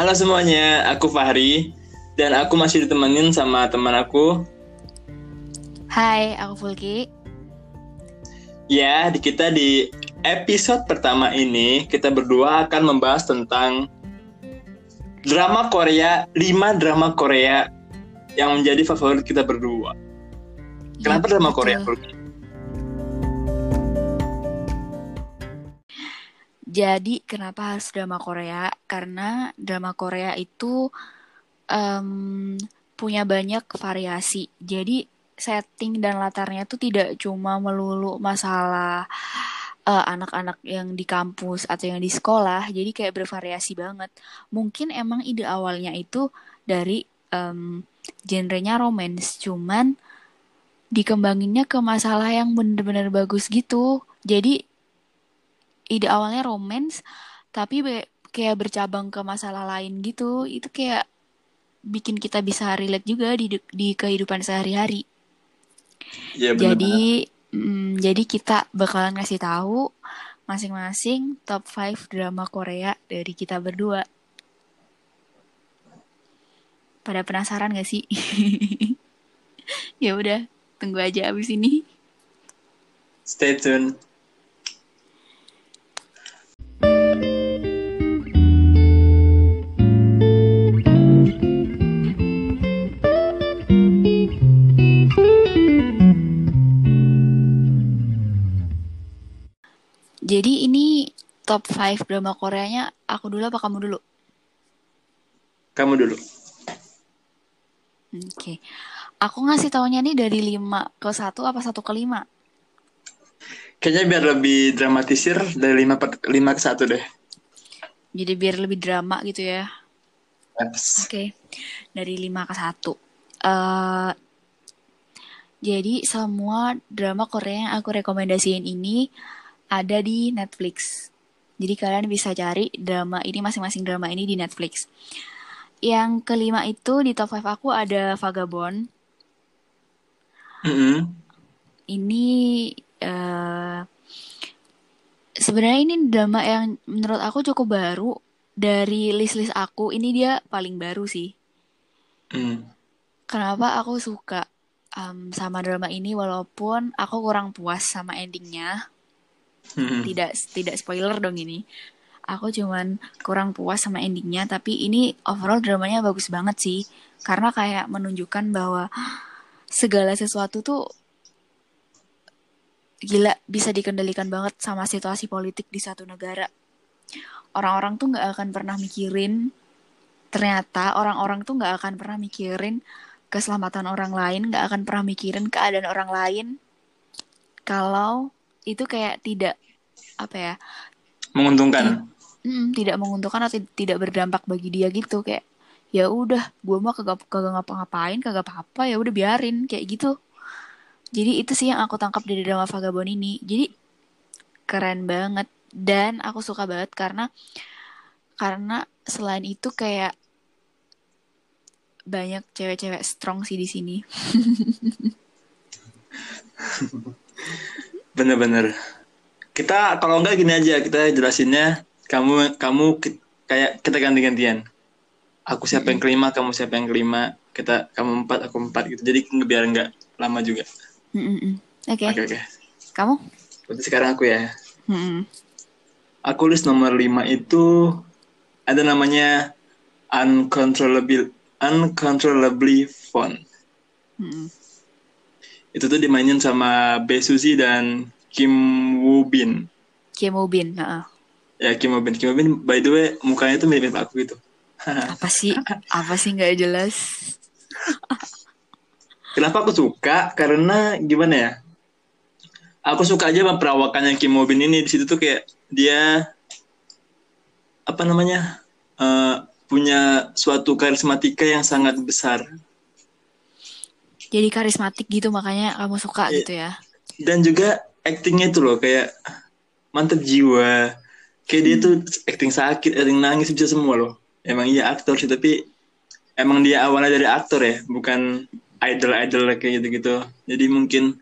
Halo semuanya, aku Fahri dan aku masih ditemenin sama teman aku. Hai, aku Fulki. Ya, di kita di episode pertama ini kita berdua akan membahas tentang drama Korea, 5 drama Korea yang menjadi favorit kita berdua. Kenapa Ya, drama betul. Korea, Fulki? Jadi kenapa harus drama Korea? Karena drama Korea itu em, punya banyak variasi. Jadi setting dan latarnya tuh tidak cuma melulu masalah eh, anak-anak yang di kampus atau yang di sekolah. Jadi kayak bervariasi banget. Mungkin emang ide awalnya itu dari em, genrenya romance, cuman dikembanginnya ke masalah yang bener-bener bagus gitu. Jadi ide awalnya romance tapi be- kayak bercabang ke masalah lain gitu. Itu kayak bikin kita bisa relate juga di di kehidupan sehari-hari. Ya jadi mm, jadi kita bakalan ngasih tahu masing-masing top 5 drama Korea dari kita berdua. Pada penasaran gak sih? Ya udah tunggu aja abis ini. Stay tune. Jadi ini top 5 drama Koreanya aku dulu apa kamu dulu Kamu dulu. Oke. Aku ngasih taunya nih dari 5 ke 1 apa 1 ke 5? Kayaknya biar lebih dramatisir dari 5 per 5 ke 1 deh. Jadi biar lebih drama gitu ya. Yes. Oke. Dari 5 ke 1. Eh jadi semua drama Korea yang aku rekomendasiin ini ada di Netflix. Jadi kalian bisa cari drama ini masing-masing drama ini di Netflix. Yang kelima itu di top 5 aku ada Vagabond. Mm-mm. ini eh sebenarnya ini drama yang menurut aku cukup baru dari list-list aku ini dia paling baru sih Mm. kenapa aku suka em, sama drama ini walaupun aku kurang puas sama endingnya Tidak tidak spoiler dong ini. Aku cuman kurang puas sama endingnya tapi ini overall dramanya bagus banget sih. Karena kayak menunjukkan bahwa segala sesuatu tuh gila bisa dikendalikan banget sama situasi politik di satu negara. Orang-orang tuh nggak akan pernah mikirin ternyata orang-orang tuh nggak akan pernah mikirin keselamatan orang lain nggak akan pernah mikirin keadaan orang lain. Kalau itu kayak tidak apa ya Menguntungkan. Mm, tidak menguntungkan atau tidak berdampak bagi dia gitu kayak ya udah gue mah kagak kagak ngapa-ngapain kagak apa-apa ya udah biarin kayak gitu. Jadi itu sih yang aku tangkap dari drama Vagabond ini. Jadi keren banget. Dan aku suka banget karena karena selain itu kayak banyak cewek-cewek strong sih di sini Bener-bener. Kita kalau enggak gini aja, kita jelasinnya kamu kamu kayak kita ganti-gantian. Aku siapa yang kelima, kamu siapa yang kelima. Kita kamu empat, aku empat gitu. Jadi biar enggak lama juga. Mm-mm-mm. oke Oke oke. kamu Berarti sekarang aku ya. Mm-mm. Aku list nomor lima itu ada namanya uncontrollable uncontrollably fun. Mm-mm. Itu tuh dimainin sama Bae Suzy dan Kim Woo Bin. Kim Woo Bin heeh. Ya Kim Woo Bin. Kim Woo Bin by the way mukanya tuh mirip aku gitu. apa sih apa sih nggak jelas Kenapa aku suka? Karena gimana ya? Aku suka aja sama perawakannya Kim Woo Bin ini di situ tuh kayak dia apa namanya eh, punya suatu karismatika yang sangat besar jadi karismatik gitu makanya kamu suka Iya. gitu ya. Dan juga actingnya itu loh kayak mantep jiwa. Kayak dia tuh acting sakit acting nangis bisa semua loh. Emang iya aktor sih tapi emang dia awalnya dari aktor ya bukan idol idol kayak gitu gitu jadi mungkin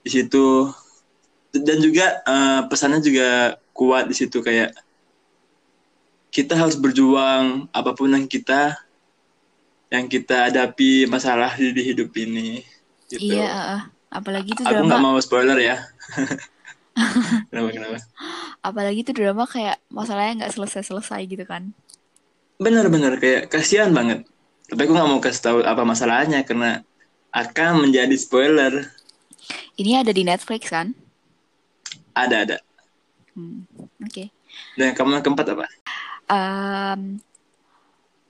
di situ. Dan juga eh, pesannya juga kuat di situ kayak kita harus berjuang apa pun yang kita yang kita hadapi masalah di, di hidup ini. Gitu. Iya, apalagi itu Aku drama. nggak mau spoiler ya. kenapa kenapa? Apalagi itu drama kayak masalahnya nggak selesai-selesai gitu kan. Bener-bener kayak kasihan banget. Tapi aku nggak mau kasih tahu apa masalahnya karena akan menjadi spoiler. Ini ada di Netflix kan? Ada ada. Hmm, Oke. Dan kamu yang keempat apa? Em,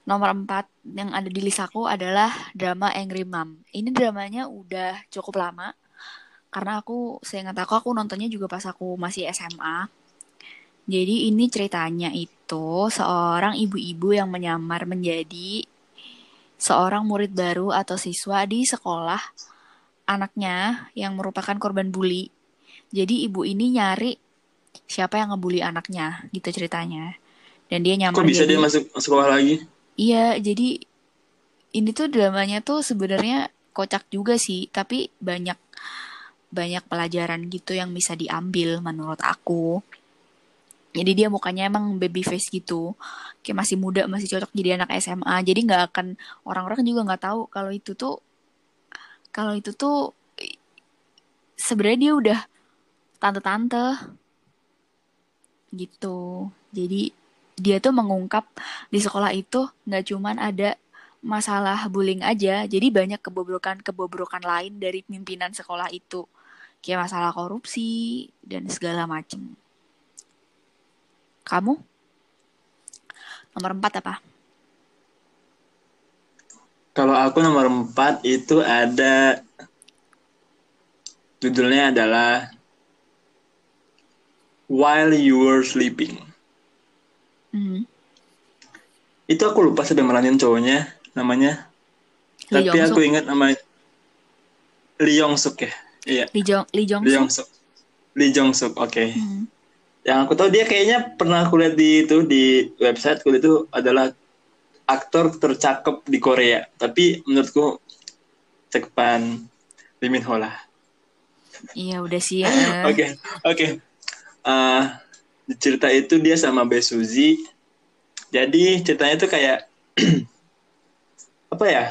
nomor empat yang ada di list aku adalah drama Angry Mom. Ini dramanya udah cukup lama. Karena aku, seingat aku, aku nontonnya juga pas aku masih SMA. Jadi ini ceritanya itu seorang ibu-ibu yang menyamar menjadi seorang murid baru atau siswa di sekolah anaknya yang merupakan korban bully. Jadi ibu ini nyari siapa yang ngebully anaknya gitu ceritanya. Dan dia nyamar Kok bisa jadi dia masuk sekolah lagi? Iya, jadi ini tuh dramanya tuh sebenarnya kocak juga sih, tapi banyak banyak pelajaran gitu yang bisa diambil menurut aku. Jadi dia mukanya emang baby face gitu, kayak masih muda, masih cocok jadi anak SMA. Jadi nggak akan orang-orang juga nggak tahu kalau itu tuh kalau itu tuh sebenarnya dia udah tante-tante gitu. Jadi dia tuh mengungkap di sekolah itu nggak cuman ada masalah bullying aja, jadi banyak kebobrokan-kebobrokan lain dari pimpinan sekolah itu. Kayak masalah korupsi dan segala macem. Kamu? Nomor empat apa? Kalau aku nomor empat itu ada judulnya adalah While You Were Sleeping. Hmm. Itu aku lupa yang meranin cowoknya namanya. Lee Tapi Jong aku ingat nama Lee Yong Suk ya. Iya, Lee Jong Lee Jong Lee. Yong Suk. Lee Jong Suk, oke. Hmm. Yang aku tahu dia kayaknya pernah aku lihat di itu di website kuliah itu adalah aktor tercakep di Korea. Tapi menurutku cakepan Lee Min Ho lah. Iya udah sih. Oke, eh. oke. Eh, di cerita itu dia sama Bae Suzy. Jadi ceritanya itu kayak apa ya?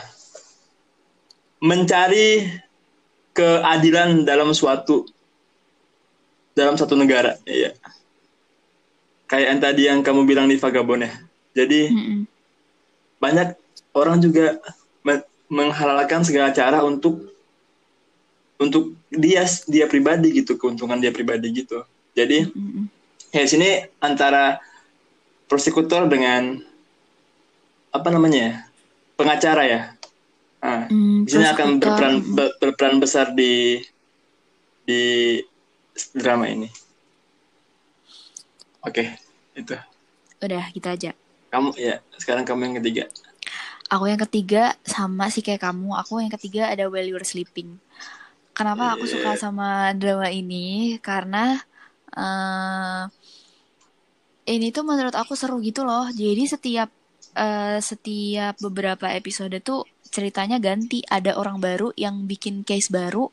Mencari keadilan dalam suatu dalam satu negara, iya. Kayak yang tadi yang kamu bilang di Vagabond ya. Jadi Mm-mm. banyak orang juga me- menghalalkan segala cara untuk untuk dia dia pribadi gitu keuntungan dia pribadi gitu jadi Mm-mm. Ya di sini antara prosekutor dengan apa namanya ya pengacara ya nah, Hmm, di sini akan berperan ber- berperan besar di di drama ini oke itu Udah gitu aja. kamu ya sekarang kamu yang ketiga Aku yang ketiga sama sih kayak kamu. Aku yang ketiga ada While You're Sleeping. Kenapa aku suka sama drama ini? Karena eh ini tuh menurut aku seru gitu loh. Jadi setiap eh, setiap beberapa episode tuh ceritanya ganti. Ada orang baru yang bikin case baru.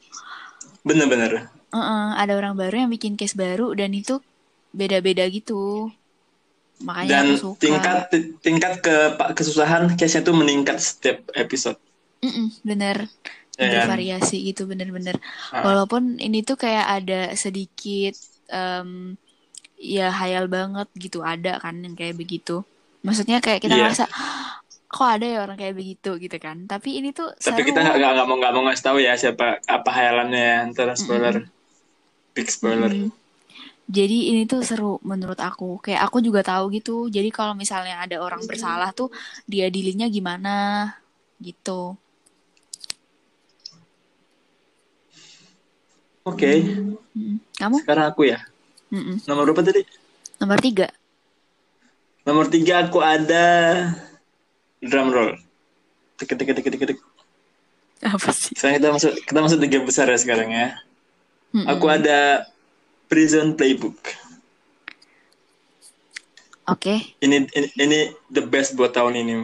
bener-bener Eh-eh, ada orang baru yang bikin case baru dan itu beda-beda gitu. Makanya dan aku suka. tingkat tingkat ke kesusahan case-nya tuh meningkat setiap episode Mm-mm, bener. Ya kan? Bervariasi gitu bener-bener. Ah. Walaupun ini tuh kayak ada sedikit em, ya hayal banget gitu ada kan yang kayak begitu. Maksudnya kayak kita Iya. ngerasa kok ada ya orang kayak begitu gitu kan. Tapi ini tuh Tapi seru. kita nggak nggak mau nggak mau ngasih tahu ya siapa apa hayalannya antara spoiler, big spoiler. Mm. Jadi ini tuh seru menurut aku. Kayak aku juga tahu gitu. Jadi kalau misalnya ada orang bersalah tuh diadilinya gimana gitu. Oke, Mm. Kamu? sekarang aku ya. Mm-mm. Nomor berapa tadi? Nomor tiga. Nomor tiga aku ada drum roll. Tik tik tik tik tik. tik. Apa sih? Sekarang kita masuk kita masuk tiga besar ya sekarang ya. Mm-mm. Aku ada Prison Playbook. Oke. Ini ini, ini the best buat tahun ini.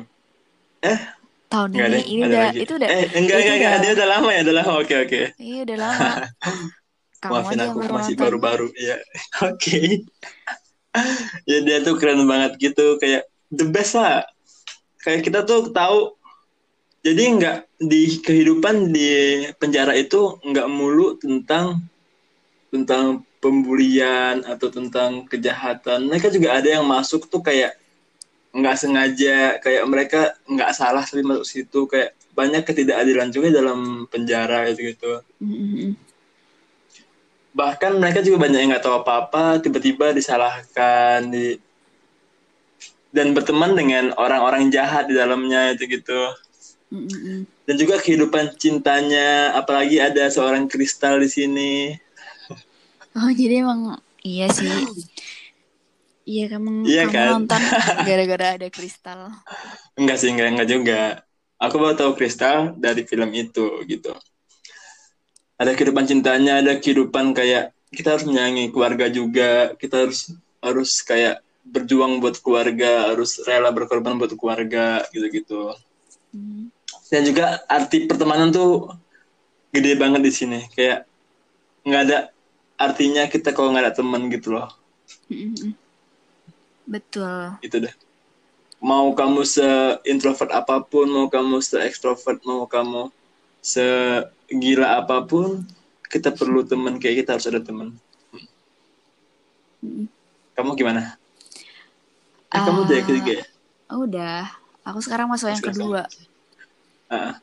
Eh, Tahun enggak ini deh, ini ada udah lagi. itu udah Eh, enggak enggak enggak, dia udah lama ya, udah lama. Oke oke. Iya udah lama. Kamu Maafin aku masih baru-baru ya. Oke. ya dia tuh keren banget gitu kayak the best lah kayak kita tuh tahu jadi nggak di kehidupan di penjara itu nggak mulu tentang tentang pembulian atau tentang kejahatan mereka juga ada yang masuk tuh kayak nggak sengaja kayak mereka nggak salah tapi masuk situ kayak banyak ketidakadilan juga dalam penjara gitu gitu Mm-mm. Bahkan mereka juga banyak yang nggak tahu apa-apa tiba-tiba disalahkan di dan berteman dengan orang-orang jahat di dalamnya itu gitu Mm-mm. dan juga kehidupan cintanya apalagi ada seorang kristal di sini Oh jadi emang iya sih. Iya kamu Iya kamu kan? nonton gara-gara ada kristal. enggak sih enggak enggak juga aku baru tahu kristal dari film itu gitu ada kehidupan cintanya ada kehidupan kayak kita harus menyayangi keluarga juga kita harus harus kayak berjuang buat keluarga harus rela berkorban buat keluarga gitu-gitu Hmm. dan juga arti pertemanan tuh gede banget di sini kayak nggak ada artinya kita kalau nggak ada teman gitu loh Mm-mm. Betul. itu deh mau kamu se introvert apa pun mau kamu se extrovert mau kamu segila apa pun kita perlu teman kayak kita harus ada teman Mm-mm. kamu gimana Eh, kamu udah yang Ah, ketiga ya oh, udah. Aku sekarang masuk yang Sekarang. kedua. Ah,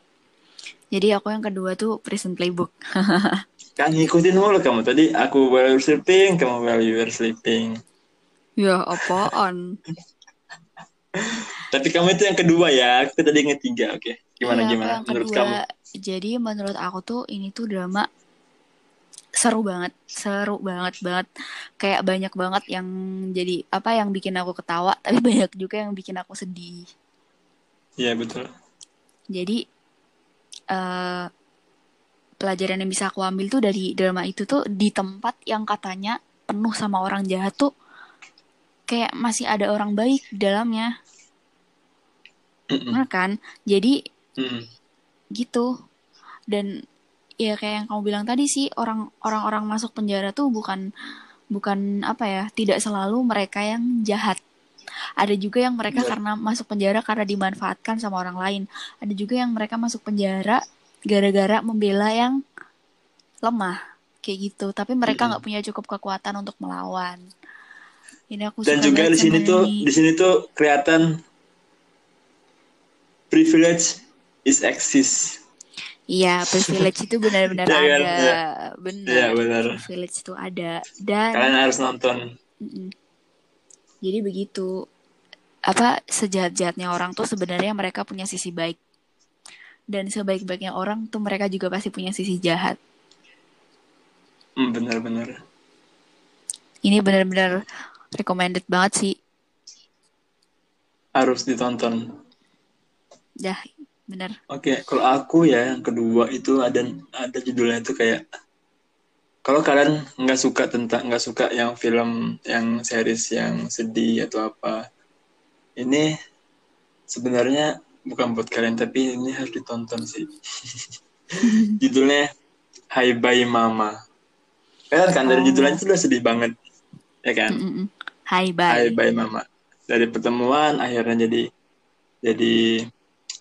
Jadi aku yang kedua tuh Prison Playbook. kan ngikutin mulu kamu tadi aku while you were sleeping kamu while you were sleeping ya apaan? tapi kamu itu yang kedua ya aku tadi yang ketiga oke gimana aku gimana yang menurut kedua. kamu Jadi menurut aku tuh ini tuh drama seru banget, seru banget banget. Kayak banyak banget yang jadi apa yang bikin aku ketawa, tapi banyak juga yang bikin aku sedih. iya betul Jadi eh pelajaran yang bisa aku ambil tuh dari drama itu tuh di tempat yang katanya penuh sama orang jahat tuh kayak masih ada orang baik di dalamnya, Mm-mm. bener kan? Jadi Mm-mm. gitu dan ya kayak yang kamu bilang tadi sih orang orang-orang masuk penjara tuh bukan bukan apa ya tidak selalu mereka yang jahat ada juga yang mereka Benar. karena masuk penjara karena dimanfaatkan sama orang lain ada juga yang mereka masuk penjara gara-gara membela yang lemah kayak gitu tapi mereka Mm-mm. nggak punya cukup kekuatan untuk melawan ini aku dan juga di sini tuh di sini tuh kelihatan privilege is exist Iya, privilege itu benar-benar kan? ada, Iya. benar. Iya, benar. Privilege itu ada dan kalian harus nonton jadi begitu apa sejahat-jahatnya orang tuh sebenarnya mereka punya sisi baik dan sebaik-baiknya orang tuh mereka juga pasti punya sisi jahat. Hmm, benar-benar Ini benar-benar recommended banget sih. harus ditonton Dah, benar. oke kalau aku ya yang kedua itu ada ada judulnya itu kayak kalau kalian nggak suka tentang nggak suka yang film yang series yang sedih atau apa ini sebenarnya bukan buat kalian tapi ini harus ditonton sih judulnya Hai Bye Mama kalian kan dari Oh. judulnya itu udah sedih banget ya kan Hai bye. Bye Mama dari pertemuan akhirnya jadi jadi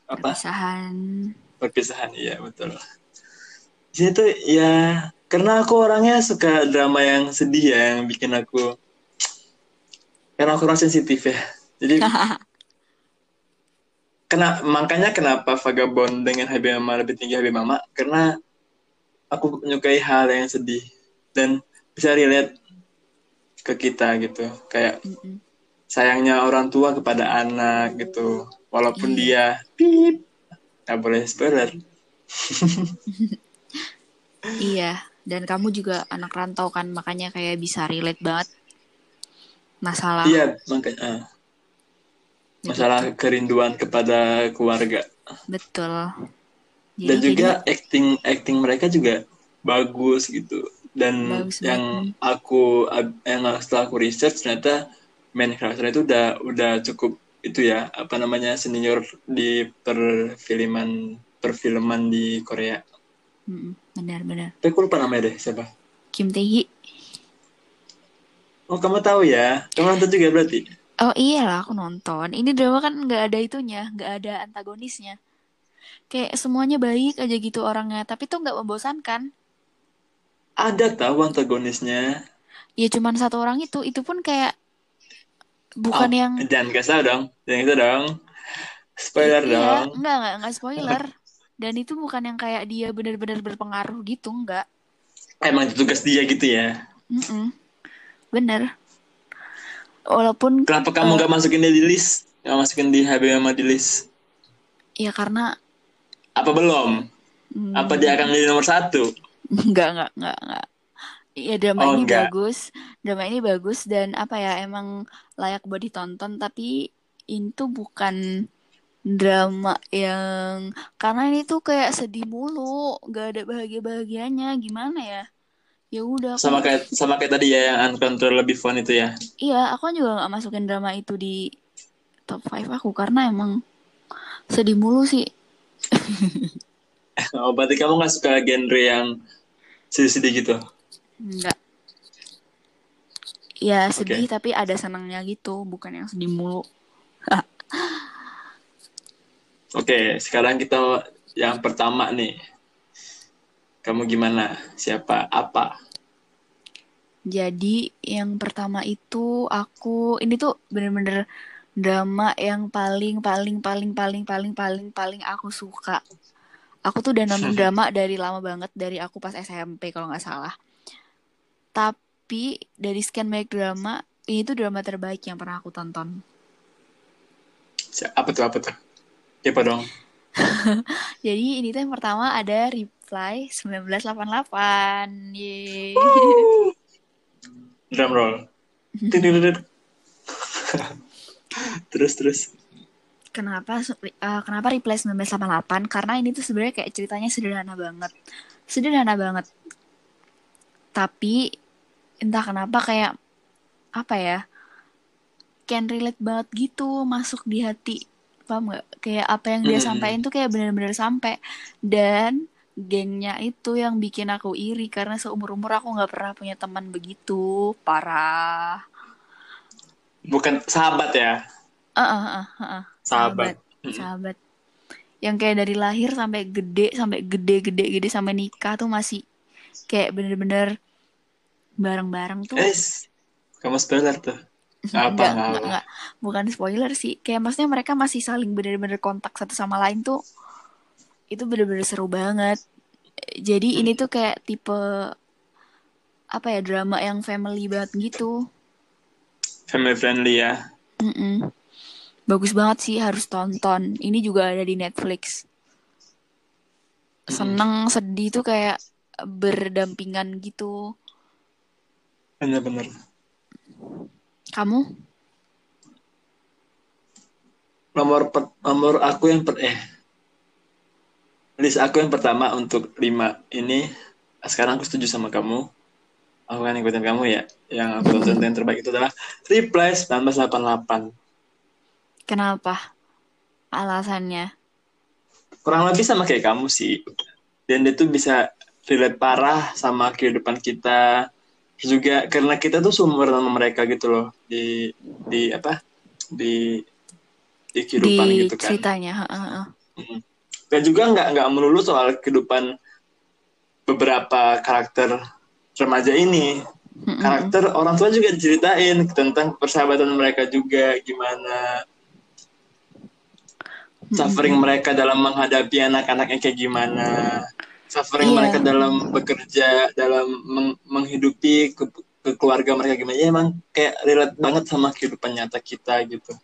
apa? Perpisahan. perpisahan iya betul. Di sini tuh ya karena aku orangnya suka drama yang sedih ya yang bikin aku karena aku orang sensitif ya. Jadi kena makanya kenapa Vagabond dengan Habib Mama lebih tinggi Habib Mama? Karena aku menyukai hal yang sedih dan bisa relate ke kita gitu. Kayak Mm-mm. Sayangnya orang tua kepada anak gitu walaupun Iya. dia pip nggak boleh spoiler Iya, dan kamu juga anak rantau kan, makanya kayak bisa relate banget masalah. iya makanya Ya, masalah kerinduan kepada keluarga Betul. Jadi, dan juga jadi- acting acting mereka juga bagus gitu dan Bagus yang aku yang setelah aku research ternyata main karakter itu udah udah cukup itu ya apa namanya senior di perfilman perfilman di Korea benar-benar. tapi aku lupa namanya deh siapa Kim Tae Hee. Oh kamu tahu ya? Kamu nonton juga berarti? Oh iyalah aku nonton. Ini drama kan nggak ada itunya, nggak ada antagonisnya. Kayak semuanya baik aja gitu orangnya, tapi tuh nggak membosankan. Ada tahu antagonisnya. Ya cuman satu orang itu, itu pun kayak bukan Oh, yang jangan kasih dong. Jangan itu dong. Spoiler iya, dong. enggak, enggak, enggak spoiler. Dan itu bukan yang kayak dia benar-benar berpengaruh gitu, enggak. Emang itu tugas dia gitu ya. Mm-mm. Bener. Walaupun Kenapa kamu eh, nggak masukin dia di list? Nggak masukin di HB sama di list? ya karena Apa belum? mm, Apa dia akan jadi nomor satu? enggak, enggak, enggak, enggak. Ya drama Oh ini enggak. bagus, drama ini bagus dan apa ya emang layak buat ditonton tapi itu bukan drama yang karena ini tuh kayak sedih mulu, gak ada bahagia-bahagianya, gimana ya? Ya udah Sama aku kayak sama kayak tadi ya yang uncontrollably fun itu ya. iya, aku juga nggak masukin drama itu di top 5 aku karena emang sedih mulu sih. Oh, berarti kamu nggak suka genre yang sedih-sedih gitu? Enggak. Ya sedih tapi ada senangnya gitu, bukan yang sedih mulu. Oke, sekarang kita yang pertama nih. Kamu gimana? Siapa? Apa? Jadi yang pertama itu aku ini tuh bener-bener drama yang paling paling paling paling paling paling paling aku suka. Aku tuh udah nonton drama dari lama banget dari aku pas SMP kalau nggak salah. Tapi dari sekian banyak drama ini tuh drama terbaik yang pernah aku tonton. Apa tuh? Apa tuh? Siapa dong? Jadi ini tuh yang pertama ada Reply 1988. Yeay. Drum roll. Terus terus. Kenapa eh, kenapa Reply 1988? Karena ini tuh sebenarnya kayak ceritanya sederhana banget. Sederhana banget. Tapi entah kenapa kayak apa ya? Can relate banget gitu, masuk di hati. Paham gak? Kayak apa yang dia sampaikan tuh kayak bener-bener sampai. Dan gengnya itu yang bikin aku iri karena seumur-umur aku nggak pernah punya teman begitu. Parah. Bukan sahabat ya? Ah, ah, ah, ah. Sahabat. sahabat sahabat yang kayak dari lahir sampai gede sampai gede gede gede sampai nikah tuh masih kayak bener-bener bareng-bareng tuh Eh, kamu spoiler tuh. Apa enggak, nggak enggak, enggak. bukan spoiler sih kayak maksudnya mereka masih saling bener-bener kontak satu sama lain tuh itu bener-bener seru banget jadi ini tuh kayak tipe apa ya drama yang family banget gitu Family friendly ya. Mm-mm. bagus banget sih harus tonton ini juga ada di Netflix seneng sedih tuh kayak berdampingan gitu Bener-bener. kamu Nomor per- nomor aku yang per eh list aku yang pertama untuk lima ini sekarang aku setuju sama kamu. Aku kan ikutin kamu ya. Yang aku tonton yang terbaik itu adalah Reply 1988. kenapa alasannya Kurang lebih sama kayak kamu sih. Dan dia tuh bisa relate parah sama kehidupan kita. Juga karena kita tuh sumber sama mereka gitu loh di di apa di di kehidupan di gitu kan. ceritanya ha. Mm. Dan juga nggak nggak melulu soal kehidupan beberapa karakter remaja ini. Karakter orang tua juga diceritain tentang persahabatan mereka juga gimana suffering mereka dalam menghadapi anak-anaknya kayak gimana. Suffering Iya. mereka dalam bekerja, dalam meng- menghidupi ke, ke keluarga mereka gimana. Ya emang kayak relate banget sama kehidupan nyata kita gitu.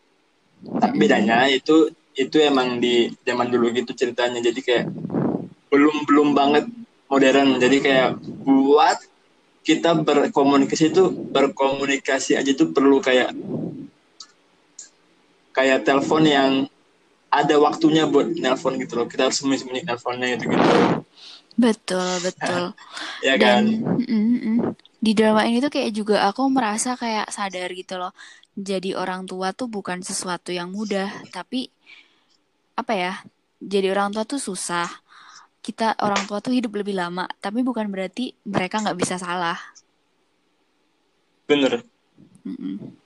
Tapi bedanya itu itu emang di zaman dulu gitu ceritanya jadi kayak belum belum banget modern jadi kayak buat kita berkomunikasi itu berkomunikasi aja tuh perlu kayak kayak telepon yang ada waktunya buat nelpon gitu loh kita harus sembunyi-sembunyi nelponnya gitu gitu betul betul ya dan kan mm, mm. di drama ini tuh kayak juga aku merasa kayak sadar gitu loh jadi orang tua tuh bukan sesuatu yang mudah tapi apa ya jadi orang tua tuh susah kita orang tua tuh hidup lebih lama tapi bukan berarti mereka nggak bisa salah bener Mm-mm.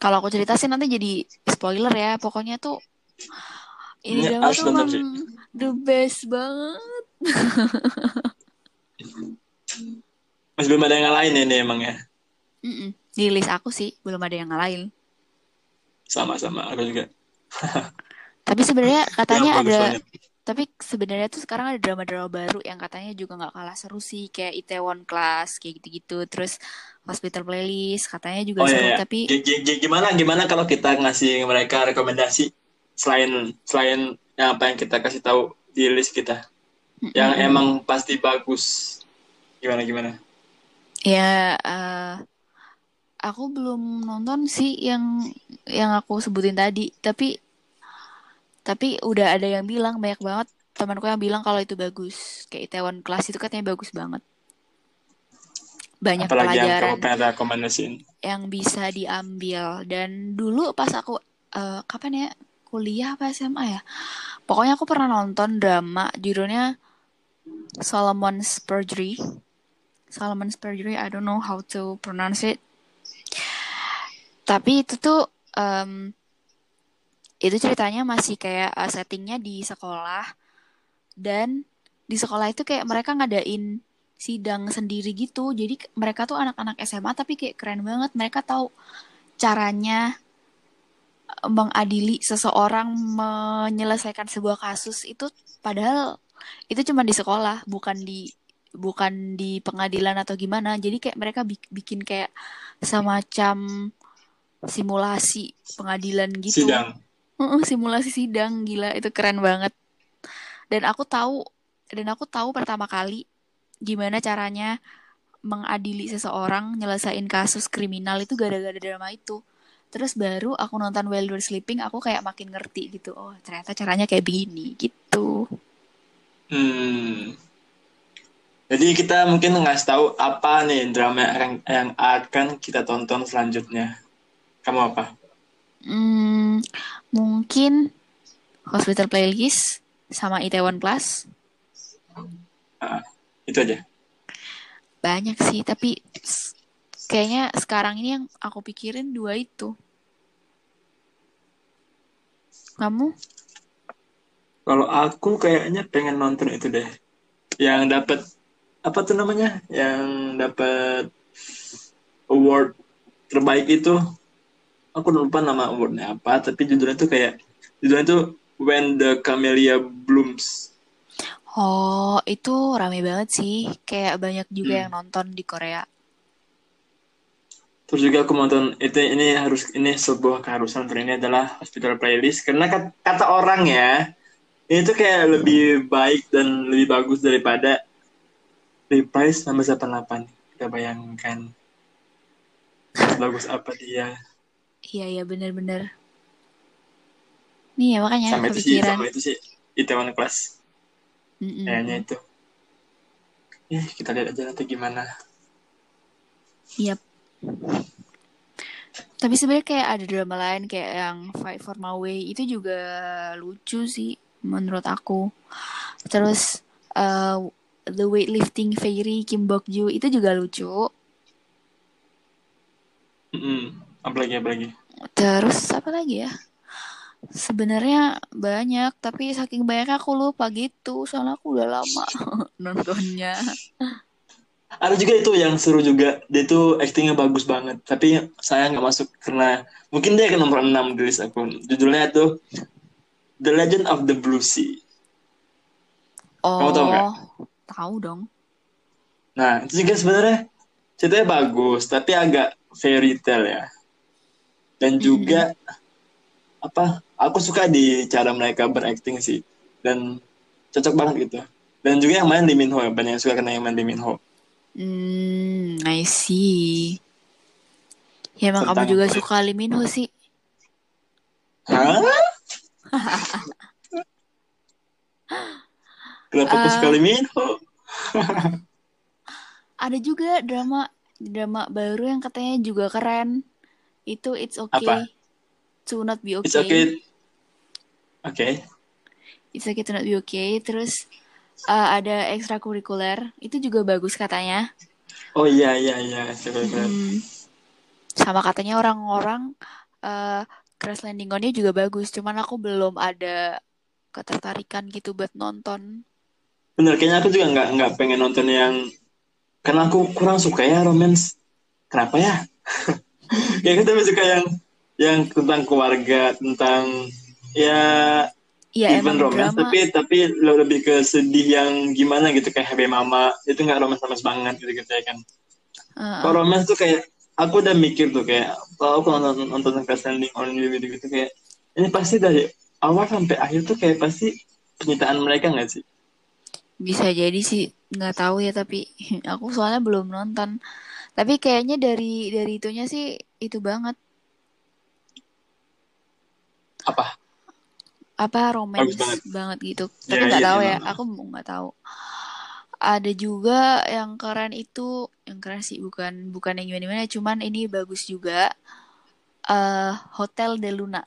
Kalau aku cerita sih nanti jadi spoiler ya. Pokoknya tuh ini Ini drama tuh emang the best banget. Masih belum ada yang ngalahin ini emang ya. Mm-mm. Di list aku sih belum ada yang ngalahin. Sama-sama aku juga. Tapi sebenarnya katanya Yang bagus ada banget. tapi sebenarnya tuh sekarang ada drama-drama baru yang katanya juga nggak kalah seru sih kayak Itaewon Class kayak gitu-gitu terus Hospital Playlist katanya juga Oh seru iya, iya. tapi G- g- g- gimana gimana kalau kita ngasih mereka rekomendasi selain selain yang apa yang kita kasih tahu di list kita yang Mm-mm. emang pasti bagus. Gimana gimana? ya eh, aku belum nonton sih yang yang aku sebutin tadi tapi tapi udah ada yang bilang banyak banget temanku yang bilang kalau itu bagus kayak Itaewon Class itu katanya bagus banget banyak Apalagi yang pelajaran kamu rekomendasiin. yang bisa diambil dan dulu pas aku eh, kapan ya kuliah apa SMA ya pokoknya aku pernah nonton drama judulnya Solomon's Perjury Solomon's Perjury I don't know how to pronounce it. Tapi itu tuh em, itu ceritanya masih kayak eh, settingnya di sekolah. Dan di sekolah itu kayak mereka ngadain sidang sendiri gitu. Jadi mereka tuh anak-anak SMA tapi kayak keren banget. Mereka tahu caranya eh, mengadili seseorang menyelesaikan sebuah kasus itu. Padahal itu cuma di sekolah bukan di bukan di pengadilan atau gimana. Jadi kayak mereka bik- bikin kayak semacam simulasi pengadilan gitu. Sidang. Simulasi sidang gila itu keren banget. Dan aku tahu dan aku tahu pertama kali gimana caranya mengadili seseorang nyelesain kasus kriminal itu gara-gara drama itu. Terus baru aku nonton While We're Sleeping aku kayak makin ngerti gitu oh ternyata caranya kayak begini gitu Hmm. Jadi kita mungkin ngasih tahu apa nih drama yang akan, yang akan kita tonton selanjutnya. Kamu apa? hmm, mungkin Hospital Playlist sama Itaewon Class Ah, itu aja. banyak sih tapi kayaknya sekarang ini yang aku pikirin dua itu kamu Kalau aku kayaknya pengen nonton itu deh. Yang dapat apa tuh namanya? Yang dapat award terbaik itu. Aku lupa nama awardnya apa, tapi judulnya tuh kayak judulnya tuh When the Camellia Blooms. Oh, itu rame banget sih. Kayak banyak juga Hmm. yang nonton di Korea. Terus juga aku nonton itu ini harus ini sebuah keharusan ini adalah hospital playlist karena kat- kata orang ya ini tuh kayak lebih baik dan lebih bagus daripada Reprise nomor 88. Kita bayangkan bagus apa dia. Iya, iya bener-bener. Nih ya makanya Sama itu sih, sama itu sih Itaewon Class Mm-mm. kayaknya itu. Eh, kita lihat aja nanti gimana. Yap. Tapi sebenarnya kayak ada drama lain kayak yang Fight for My Way itu juga lucu sih menurut aku. Terus eh, The Weightlifting Fairy Kim Bok Joo itu juga lucu. Mm-mm. Apalagi apalagi. Terus apa lagi ya? Sebenarnya banyak, tapi saking banyak aku lupa gitu. Soalnya aku udah lama nontonnya. Ada juga itu yang seru juga. Dia tuh actingnya bagus banget. Tapi saya nggak masuk karena mungkin dia ke nomor 6 di list aku. Judulnya tuh The Legend of the Blue Sea. Kamu tahu nggak? Oh, tahu dong. Nah, itu juga sebenarnya ceritanya bagus, tapi agak fairy tale ya. Dan juga apa? Aku suka di cara mereka berakting sih. Dan cocok banget gitu. Dan juga yang main Lee Min Ho, banyak yang suka karena yang main Lee Min Ho. Hmm, I see. Ya emang kamu Tentang juga apa ya? suka Lee Min Ho sih. Hah? Kenapa aku Eh. suka Lee Min Ho? Ada juga drama drama baru yang katanya juga keren. Itu It's Okay Apa? to Not Be Okay. It's okay. Oke. It's Okay to Not Be Okay. Terus eh, ada ekstrakurikuler. Itu juga bagus katanya. Oh iya iya iya. Hmm. sama katanya orang-orang uh, Crash Landing on-nya juga bagus. Cuman aku belum ada ketertarikan gitu buat nonton. Bener kayaknya aku juga nggak nggak pengen nonton yang karena aku kurang suka ya romance. Kenapa ya? Kayak kita lebih suka yang yang tentang keluarga tentang ya Iya even romance. drama. Tapi tapi lo lebih ke sedih yang gimana gitu kayak Happy Mama. Itu nggak romance romance banget gitu gitu ya kan. Uh, kalau romance tuh kayak aku udah mikir tuh kayak kalau aku nonton nonton Crash Landing on You gitu gitu kayak ini pasti dari awal sampai akhir tuh kayak pasti penyitaan mereka nggak sih bisa jadi sih nggak tahu ya tapi aku soalnya belum nonton tapi kayaknya dari dari itunya sih itu banget apa apa romance banget. banget. gitu Ya, tapi nggak iya, tahu ya emang. aku nggak tahu ada juga yang keren itu yang keren sih bukan bukan yang gimana gimana cuman ini bagus juga. Eh Hotel de Luna.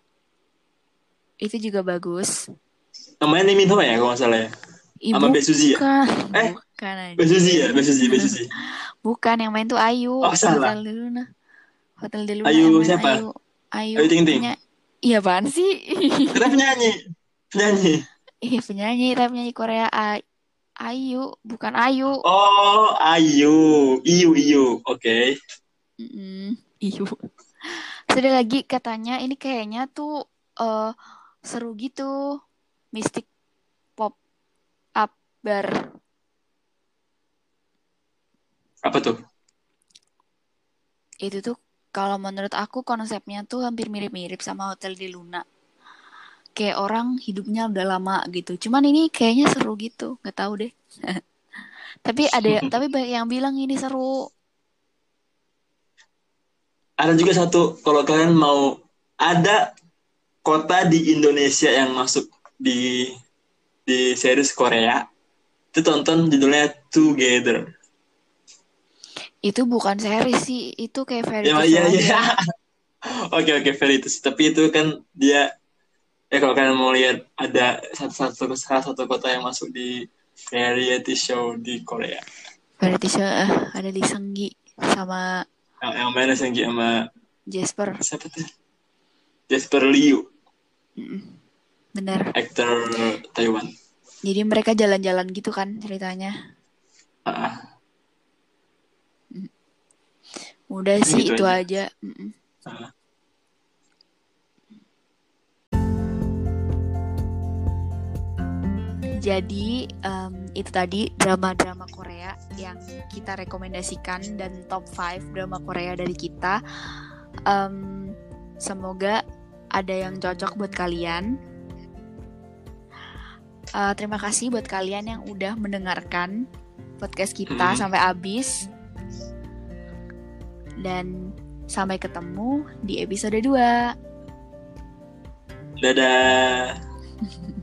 Itu juga bagus. Namanya Lee Min Ho ya kalau nggak salah ya? Ih, Sama Besuzi ya? bukan. Eh, bukan anjir. Besuzi ya? Besuzi Besuzi bukan yang main tuh Ayu. Oh, salah. Hotel de Luna. Hotel de Luna Ayu siapa? Ayu. Ayu, Ayu Ting Ting? iya apaan sih? Kita penyanyi. Penyanyi. Iya penyanyi tapi penyanyi Korea. A- Ayu bukan Ayu. Oh Ayu. Iyu Iyu oke. Mm-mm, Iyu Terus ada lagi katanya ini kayaknya tuh eh, seru gitu. Mystic Pop Up Bar. Apa tuh? Itu tuh kalau menurut aku konsepnya tuh hampir mirip-mirip sama Hotel di Luna kayak orang hidupnya udah lama gitu. Cuman ini kayaknya seru gitu. Nggak tahu deh. Tapi ada tapi banyak yang bilang ini seru. Ada juga satu kalau kalian mau ada kota di Indonesia yang masuk di di series Korea. Itu tonton judulnya Together. Itu bukan series sih itu kayak variety ya iya iya oke oke veritas tapi itu kan dia ya kalau kalian mau lihat ada satu satu salah satu kota yang masuk di variety show di Korea. Variety show eh, ada di Senggi sama yang, yang mana sih sama Jasper? siapa tuh? Jasper Liu. Bener. Aktor Taiwan. Jadi mereka jalan-jalan gitu kan ceritanya? Ah, udah sih Gitu itu aja. aja. Mm-mm. Jadi em, itu tadi drama-drama Korea yang kita rekomendasikan dan top 5 drama Korea dari kita. Em, semoga ada yang cocok buat kalian. Eh, terima kasih buat kalian yang udah mendengarkan podcast kita Hmm. sampai habis. Dan sampai ketemu di episode 2. dadah